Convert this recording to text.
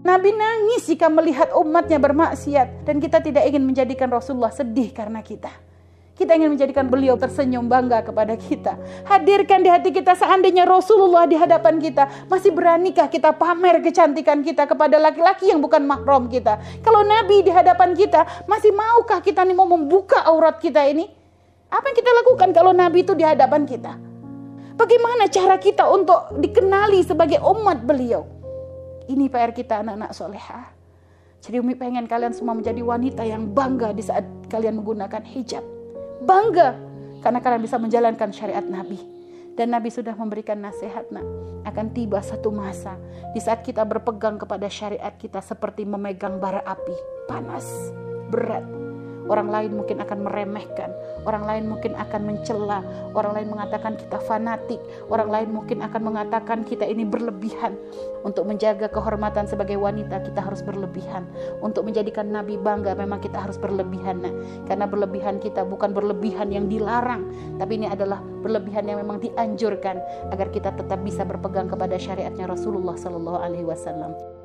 Nabi nangis jika melihat umatnya bermaksiat dan kita tidak ingin menjadikan Rasulullah sedih karena kita. Kita ingin menjadikan beliau tersenyum bangga kepada kita. Hadirkan di hati kita seandainya Rasulullah di hadapan kita. Masih beranikah kita pamer kecantikan kita kepada laki-laki yang bukan mahram kita. Kalau Nabi di hadapan kita, masih maukah kita nih mau membuka aurat kita ini? Apa yang kita lakukan kalau Nabi itu di hadapan kita? Bagaimana cara kita untuk dikenali sebagai umat beliau? Ini PR kita anak-anak soleha. Jadi Umi pengen kalian semua menjadi wanita yang bangga di saat kalian menggunakan hijab bangga karena kalian bisa menjalankan syariat Nabi. Dan Nabi sudah memberikan nasihat nak akan tiba satu masa di saat kita berpegang kepada syariat kita seperti memegang bara api panas berat Orang lain mungkin akan meremehkan, orang lain mungkin akan mencela, orang lain mengatakan kita fanatik, orang lain mungkin akan mengatakan kita ini berlebihan. Untuk menjaga kehormatan sebagai wanita kita harus berlebihan. Untuk menjadikan nabi bangga memang kita harus berlebihan. Nah, karena berlebihan kita bukan berlebihan yang dilarang, tapi ini adalah berlebihan yang memang dianjurkan agar kita tetap bisa berpegang kepada syariatnya Rasulullah Sallallahu alaihi wasallam.